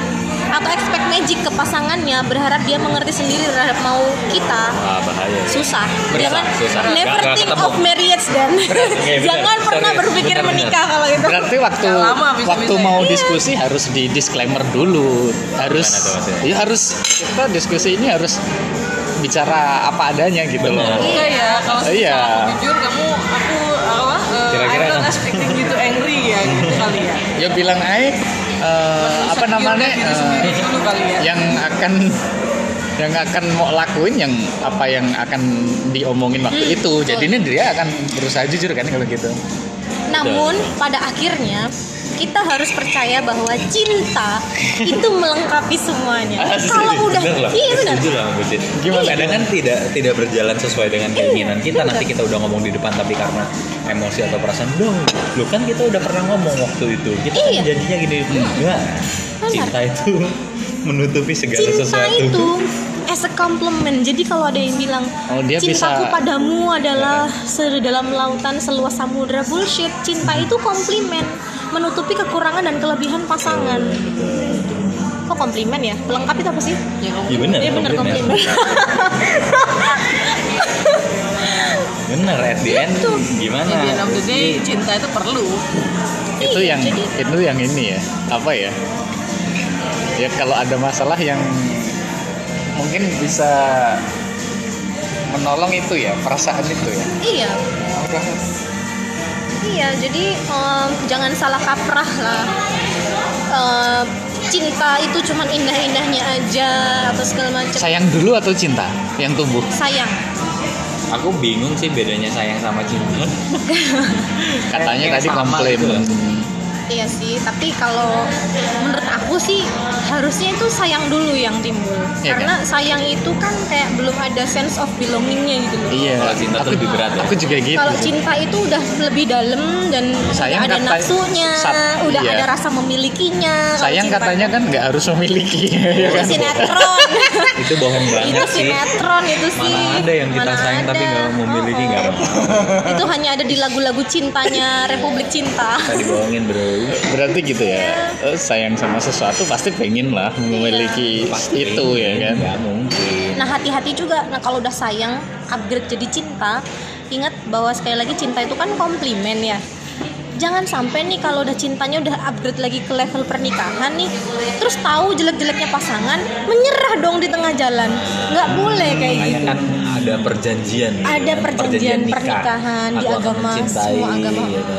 Speaker 3: atau expect magic ke pasangannya, berharap dia mengerti sendiri terhadap mau kita,
Speaker 2: Wah bahaya.
Speaker 3: susah.
Speaker 2: Susah,
Speaker 3: Jangan
Speaker 2: susah.
Speaker 3: never
Speaker 2: nggak
Speaker 3: think
Speaker 2: ketemu.
Speaker 3: of marriage dan
Speaker 2: bener.
Speaker 3: jangan pernah
Speaker 2: Sorry.
Speaker 3: berpikir
Speaker 2: Bener, bener.
Speaker 3: menikah kalau gitu.
Speaker 1: berarti waktu
Speaker 4: lama bisa-bisa
Speaker 1: waktu
Speaker 4: ya.
Speaker 1: mau diskusi harus di disclaimer dulu harus
Speaker 2: tuh
Speaker 1: ya harus kita diskusi ini harus bicara apa adanya gitu
Speaker 2: Bener.
Speaker 1: loh
Speaker 4: enggak ya kalau
Speaker 1: Iya.
Speaker 4: secara aku jujur kamu aku apa eh,
Speaker 2: Kira-kira
Speaker 4: I'm not
Speaker 2: apa?
Speaker 4: expecting you to angry ya gitu kali ya
Speaker 1: ya bilang aja eh, apa namanya
Speaker 4: ya
Speaker 1: yang akan yang akan mau lakuin yang apa yang akan diomongin waktu
Speaker 3: Hmm,
Speaker 1: itu jadi ini dia akan berusaha jujur kan kalau gitu
Speaker 3: Namun pada akhirnya kita harus percaya bahwa cinta itu melengkapi semuanya.
Speaker 1: Asli,
Speaker 3: Kalau udah
Speaker 2: Bener lah,
Speaker 3: iya benar.
Speaker 2: setuju lah Bu Cid.
Speaker 1: Gimana,
Speaker 2: Kadang kan tidak tidak berjalan sesuai dengan
Speaker 3: Iya,
Speaker 2: keinginan kita.
Speaker 3: bener.
Speaker 2: Nanti kita udah ngomong di depan tapi karena emosi atau perasaan, dong, lu kan kita udah pernah ngomong waktu itu. Kita
Speaker 3: Iya.
Speaker 2: kan jadinya gini, enggak.
Speaker 3: Benar.
Speaker 2: Cinta itu menutupi segala
Speaker 3: cinta
Speaker 2: sesuatu.
Speaker 3: itu as a compliment. Jadi kalau ada yang bilang
Speaker 1: Oh, dia
Speaker 3: cintaku
Speaker 1: bisa-
Speaker 3: padamu adalah sedalam lautan seluas samudra bullshit. Cinta itu komplimen, menutupi kekurangan dan kelebihan pasangan. Kok komplimen ya? Pelengkap itu apa sih?
Speaker 4: ya kamu
Speaker 2: Iya benar.
Speaker 3: Iya benar komplimen.
Speaker 2: bener at the end
Speaker 3: Gitu.
Speaker 2: gimana?
Speaker 4: At the end of the day cinta itu perlu
Speaker 1: itu
Speaker 3: Iya,
Speaker 1: yang
Speaker 3: jadi-
Speaker 1: itu yang ini ya apa ya ya kalau ada masalah yang mungkin bisa menolong itu ya perasaan itu ya
Speaker 3: Iya. Iya, jadi em, jangan salah kaprah lah. Em, cinta itu cuman indah-indahnya aja atau segala macam.
Speaker 1: sayang dulu atau cinta yang tumbuh
Speaker 3: Sayang.
Speaker 2: Aku bingung sih bedanya sayang sama cinta.
Speaker 1: katanya tadi komplain
Speaker 2: gitu.
Speaker 3: Iya sih, tapi kalau menurut aku sih harusnya itu sayang dulu yang timbul.
Speaker 1: Iya
Speaker 3: Karena sayang itu kan kayak belum ada sense of belongingnya gitu loh.
Speaker 1: Iya.
Speaker 2: Kalau cinta
Speaker 1: aku,
Speaker 2: lebih berat ya?
Speaker 1: Aku juga gitu.
Speaker 3: Kalau cinta itu udah lebih dalam dan
Speaker 1: Sayang
Speaker 3: ada nafsunya, udah
Speaker 1: iya.
Speaker 3: ada rasa memilikinya.
Speaker 1: Sayang
Speaker 3: cinta
Speaker 1: katanya
Speaker 3: itu-
Speaker 1: kan nggak harus memiliki, ya
Speaker 3: itu
Speaker 1: kan?
Speaker 3: sinetron.
Speaker 2: itu bohong
Speaker 3: itu
Speaker 2: banget sih
Speaker 3: sinetron itu sih.
Speaker 2: mana ada yang kita
Speaker 3: Mana
Speaker 2: sayang tapi
Speaker 3: ada.
Speaker 2: nggak memiliki
Speaker 3: Oh,
Speaker 2: nggak
Speaker 3: oh.
Speaker 2: mau
Speaker 3: Itu hanya ada di lagu-lagu cintanya Republik Cinta.
Speaker 2: kita dibohongin bro
Speaker 1: Berarti gitu ya. Eh, Sayang sama sesuatu pasti pengen lah memiliki
Speaker 2: Pasti
Speaker 1: itu ya kan.
Speaker 2: nggak mungkin
Speaker 3: Nah hati-hati juga. Nah kalau udah sayang upgrade jadi cinta, ingat bahwa sekali lagi cinta itu kan komplimen ya. Jangan sampai nih kalau udah cintanya udah upgrade lagi ke level pernikahan nih, terus tahu jelek-jeleknya pasangan, menyerah dong di tengah jalan. Nggak boleh kayak
Speaker 2: Makanya
Speaker 3: gitu.
Speaker 2: kan ada perjanjian
Speaker 3: Ada
Speaker 2: kan,
Speaker 3: perjanjian
Speaker 2: nikah.
Speaker 3: pernikahan di agama,
Speaker 2: mencintai,
Speaker 3: semua agama.
Speaker 2: gitu.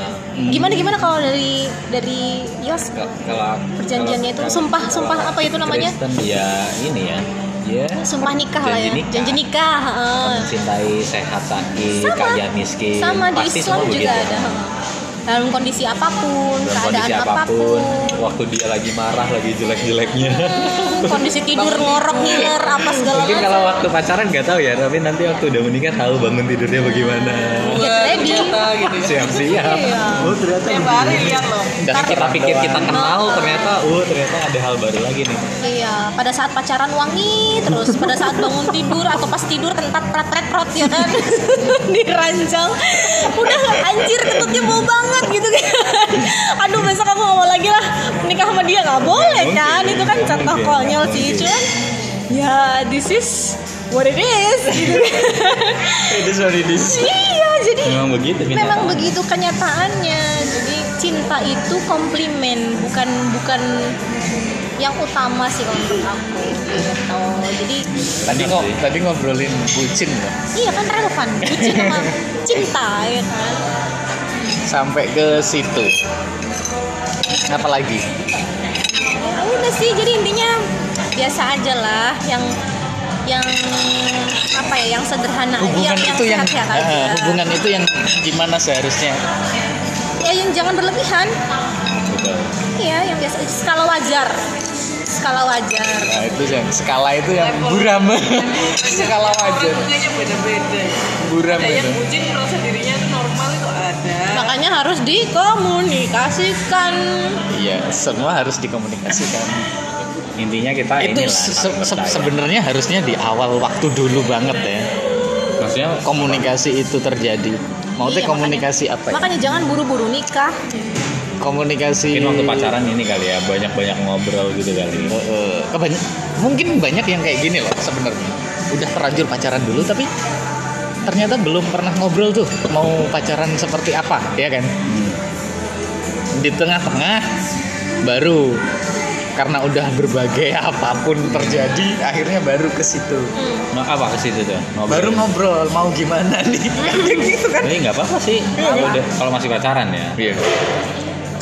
Speaker 3: Gimana gimana kalau dari dari Yos
Speaker 2: Kalau- kalau
Speaker 3: perjanjiannya itu
Speaker 2: kalau-
Speaker 3: sumpah
Speaker 2: kalau
Speaker 3: sumpah apa itu namanya?
Speaker 2: Kristen ya ini ya ya
Speaker 3: Sumpah nikah lah ya.
Speaker 2: Janji nikah.
Speaker 3: Janji nikah. heeh.
Speaker 2: mencintai sehat sakit
Speaker 3: Sama.
Speaker 2: kaya miskin
Speaker 3: sama di Islam juga
Speaker 2: begitu.
Speaker 3: ada dalam kondisi apa pun
Speaker 2: dalam
Speaker 3: keadaan
Speaker 2: kondisi
Speaker 3: apa
Speaker 2: pun, apa pun waktu dia lagi marah lagi jelek-jeleknya.
Speaker 3: Kondisi tidur ngorok ngiler apa segala
Speaker 2: mungkin kalau waktu pacaran nggak tahu ya tapi nanti waktu udah menikah tahu bangun tidurnya bagaimana.
Speaker 3: Get ready.
Speaker 4: ternyata gitu. Ya
Speaker 2: siap-siap.
Speaker 3: Iya.
Speaker 2: oh ternyata
Speaker 4: tiap hari lihat loh.
Speaker 2: Dan kita pikir kita kenal ternyata oh ternyata ada hal baru lagi nih.
Speaker 3: Iya pada saat pacaran wangi terus pada saat bangun tidur atau pas tidur kentat pret pret prot ya kan? Di ranjang udah anjir kentutnya bau banget gitu kan. Aduh besok aku nggak mau lagi lah menikah sama dia nggak boleh
Speaker 2: Nggak
Speaker 3: kan itu kan contoh konyol sih cuman ya this is what it is gitu
Speaker 1: Itu sorry dis.
Speaker 3: iya jadi
Speaker 2: memang begitu
Speaker 3: memang
Speaker 2: kenyataan.
Speaker 3: begitu kenyataannya jadi cinta itu komplimen bukan bukan yang utama sih kalau menurut aku gitu jadi
Speaker 1: Tadi kok tadi ngobrolin bucin ya.
Speaker 3: iya kan relevan bucin sama cinta ya kan
Speaker 1: Sampai ke situ. Apalagi?
Speaker 3: ya udah sih jadi intinya biasa aja lah yang yang apa ya yang sederhana
Speaker 1: Hubungan
Speaker 3: yang, yang
Speaker 1: itu yang
Speaker 3: sehat-sehat aja
Speaker 1: eh, hubungan itu yang gimana seharusnya?
Speaker 3: ya yang jangan berlebihan iya yang biasa skala wajar skala wajar
Speaker 1: Nah, itu yang skala itu yang buram. skala wajar.
Speaker 4: beda-beda
Speaker 1: Buram
Speaker 4: ada yang bucin merasa dirinya itu normal itu ada
Speaker 3: makanya harus dikomunikasikan
Speaker 1: Iya, semua harus dikomunikasikan.
Speaker 2: intinya kita
Speaker 1: itu
Speaker 2: inilah
Speaker 1: se- sebenarnya harusnya di awal waktu dulu banget ya.
Speaker 2: maksudnya
Speaker 1: Komunikasi itu terjadi. Maksudnya
Speaker 3: Iya,
Speaker 1: komunikasi apa ya?
Speaker 3: makanya jangan buru-buru nikah
Speaker 1: Komunikasi.
Speaker 2: Mungkin waktu pacaran ini kali ya banyak-banyak ngobrol gitu kali.
Speaker 1: Eh, eh, kebany- mungkin banyak yang kayak gini loh sebenarnya. Udah terlanjur pacaran dulu tapi ternyata belum pernah ngobrol tuh mau pacaran seperti apa ya kan? Di tengah-tengah baru karena udah berbagai apa pun terjadi akhirnya baru ke situ.
Speaker 2: Nah, apa ke situ tuh? Ngobrol.
Speaker 1: Baru ngobrol mau gimana nih? Gitu kan?
Speaker 2: Ini nggak apa-apa sih. Kalau udah kalau masih pacaran ya.
Speaker 1: Iya.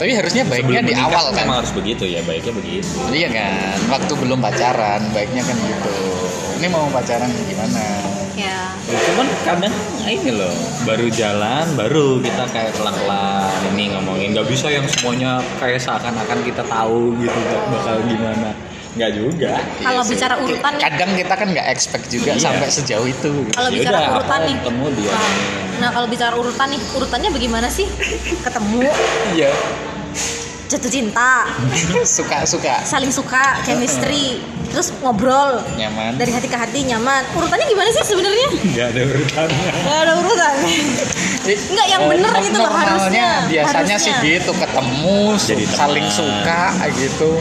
Speaker 1: Tapi harusnya baiknya
Speaker 2: Sebelum
Speaker 1: di awal kan
Speaker 2: memang harus begitu ya baiknya begitu
Speaker 1: Iya kan, waktu belum pacaran, baiknya kan gitu. Ini mau pacaran gimana?
Speaker 3: ya
Speaker 2: cuman kadang ini loh baru jalan baru kita kayak pelan-pelan ini ngomongin nggak bisa yang semuanya kayak seakan-akan kita tahu gitu bakal gimana nggak juga
Speaker 3: kalau
Speaker 1: Iya
Speaker 3: bicara urutan nih
Speaker 1: Kadang kita kan nggak expect juga
Speaker 2: Iya.
Speaker 1: sampai sejauh itu. gitu.
Speaker 3: kalau
Speaker 2: Ya
Speaker 3: bicara
Speaker 2: udah,
Speaker 3: urutan nih
Speaker 2: ketemu dia.
Speaker 3: nah, nah kalau bicara urutan nih urutannya bagaimana sih ketemu
Speaker 1: Iya.
Speaker 3: Jatuh cinta
Speaker 1: Suka-suka,
Speaker 3: saling suka chemistry terus ngobrol
Speaker 1: nyaman.
Speaker 3: dari hati ke hati nyaman urutannya gimana sih sebenarnya
Speaker 2: nggak ada urutannya
Speaker 3: Gak ada urutan Enggak, yang bener gitu loh, harusnya.
Speaker 1: biasanya
Speaker 3: Harusnya.
Speaker 1: sih gitu ketemu,
Speaker 2: Jadi
Speaker 1: su- saling suka gitu.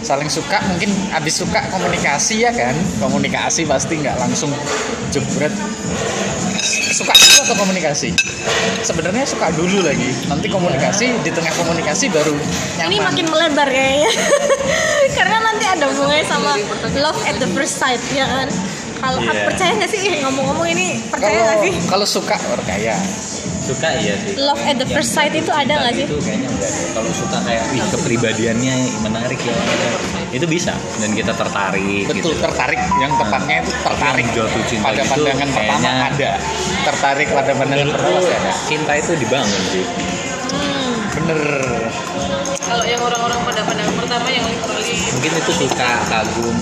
Speaker 1: Saling suka mungkin abis suka komunikasi ya kan? Komunikasi pasti nggak langsung jebret. Suka dulu atau komunikasi? Sebenarnya suka dulu lagi. Nanti komunikasi di tengah komunikasi baru nyaman.
Speaker 3: ini makin melebar kayaknya karena nanti ada hubungannya sama love at the first sight ya kan kalau
Speaker 2: Iya.
Speaker 3: percaya nggak sih ngomong-ngomong ini percaya nggak sih
Speaker 1: kalau suka percaya.
Speaker 2: Suka iya sih
Speaker 3: Love at the first sight itu ada nggak sih?
Speaker 2: itu kayaknya enggak deh kalau suka kayak wih kepribadiannya menarik ya itu bisa dan kita tertarik
Speaker 1: Betul,
Speaker 2: gitu.
Speaker 1: tertarik. Yang tepatnya itu tertarik.
Speaker 2: Yang jatuh cinta
Speaker 1: pada
Speaker 2: gitu,
Speaker 1: pandangan pertama
Speaker 2: kayaknya-
Speaker 1: ada. Tertarik pada pandangan pertama ada.
Speaker 2: cinta itu dibangun sih
Speaker 3: Hmm.
Speaker 1: Bener.
Speaker 4: Kalau yang orang-orang pada pandangan pertama yang literally
Speaker 2: mungkin itu suka kagum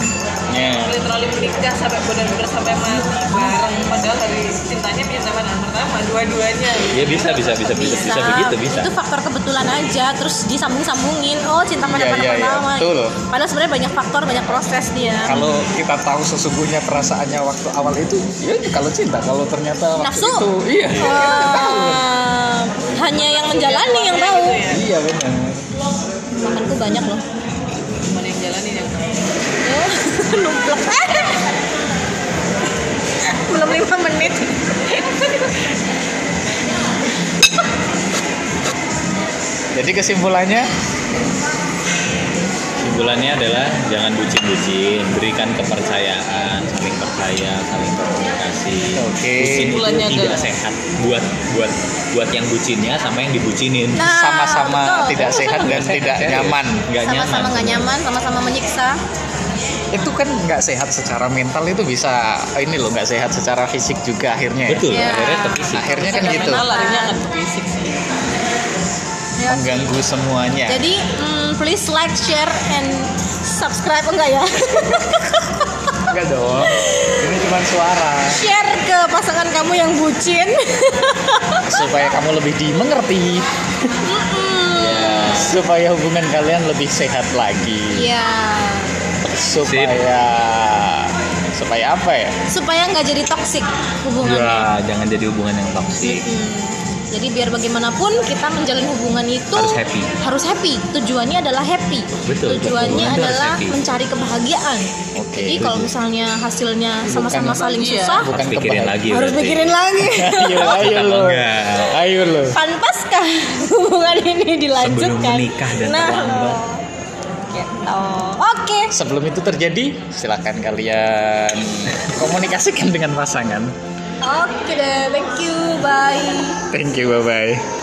Speaker 1: ya
Speaker 4: literally menikah sampai benar-benar sampai mati bareng. Padahal hari cintanya cinta pandangan pertama dua-duanya.
Speaker 2: Ya bisa bisa bisa bisa bisa, begitu bisa.
Speaker 3: Itu faktor kebetulan aja terus disambung-sambungin. Oh cinta pada
Speaker 1: Iya,
Speaker 3: pada
Speaker 1: iya, iya,
Speaker 3: pertama.
Speaker 1: Betul.
Speaker 3: padahal sebenarnya banyak faktor banyak proses dia.
Speaker 1: Kalau kita tahu sesungguhnya perasaannya waktu awal itu ya kalau cinta. Kalau ternyata waktu
Speaker 3: Nafsu.
Speaker 1: itu iya.
Speaker 3: Eh, hanya yang menjalani yang tahu.
Speaker 1: Iya benar.
Speaker 3: Makanku banyak loh.
Speaker 4: Gimana yang jalanin yang tahu.
Speaker 3: Numplek. belum lima menit.
Speaker 1: Jadi kesimpulannya
Speaker 2: Kesimpulannya adalah jangan bucin-bucin, berikan kepercayaan, saling percaya, saling komunikasi.
Speaker 1: Oke.
Speaker 2: Bucin itu tidak
Speaker 4: adalah-
Speaker 2: sehat buat buat buat yang bucinnya sama yang dibucinin.
Speaker 3: Nah,
Speaker 1: sama-sama
Speaker 3: betul.
Speaker 1: tidak sehat dan tidak nyaman
Speaker 2: Nggak nyaman.
Speaker 3: sama-sama nggak nyaman sama-sama menyiksa
Speaker 1: itu kan nggak sehat secara mental itu bisa ini loh nggak sehat secara fisik juga akhirnya ya.
Speaker 2: Betul,
Speaker 3: Iya.
Speaker 2: akhirnya ke fisik.
Speaker 1: akhirnya kan gitu
Speaker 4: larinya akan fisik sih
Speaker 3: Ya,
Speaker 1: mengganggu semuanya
Speaker 3: jadi mm, please like share and subscribe enggak ya?
Speaker 1: Enggak dong. Ini cuma suara.
Speaker 3: Share ke pasangan kamu yang bucin.
Speaker 1: Supaya kamu lebih dimengerti. Ya, supaya hubungan kalian lebih sehat lagi.
Speaker 3: Ya
Speaker 1: supaya supaya apa ya?
Speaker 3: Supaya nggak jadi toksik hubungannya.
Speaker 2: Ya, jangan jadi hubungan yang toksik.
Speaker 3: Hmm. Jadi biar bagaimanapun kita menjalin hubungan itu
Speaker 2: Harus happy.
Speaker 3: Harus happy. Tujuannya adalah happy.
Speaker 2: Betul,
Speaker 3: Tujuannya
Speaker 2: betul.
Speaker 3: Adalah
Speaker 2: happy.
Speaker 3: mencari kebahagiaan.
Speaker 1: Oke,
Speaker 3: Jadi kalau misalnya hasilnya sama-sama saling
Speaker 4: bahagia.
Speaker 3: susah,
Speaker 1: bukan
Speaker 2: Harus pikirin lagi.
Speaker 3: harus
Speaker 2: berarti.
Speaker 3: pikirin lagi.
Speaker 1: ayo ayo
Speaker 2: Apa
Speaker 1: lo ayo lo
Speaker 3: Pantaskah hubungan ini dilanjutkan?
Speaker 2: Sebelum menikah dan
Speaker 3: nah,
Speaker 2: terlambat.
Speaker 3: gitu. Oke.
Speaker 1: sebelum itu terjadi silakan kalian komunikasikan dengan pasangan
Speaker 3: Oke deh, thank you, bye.
Speaker 1: Thank you. Bye bye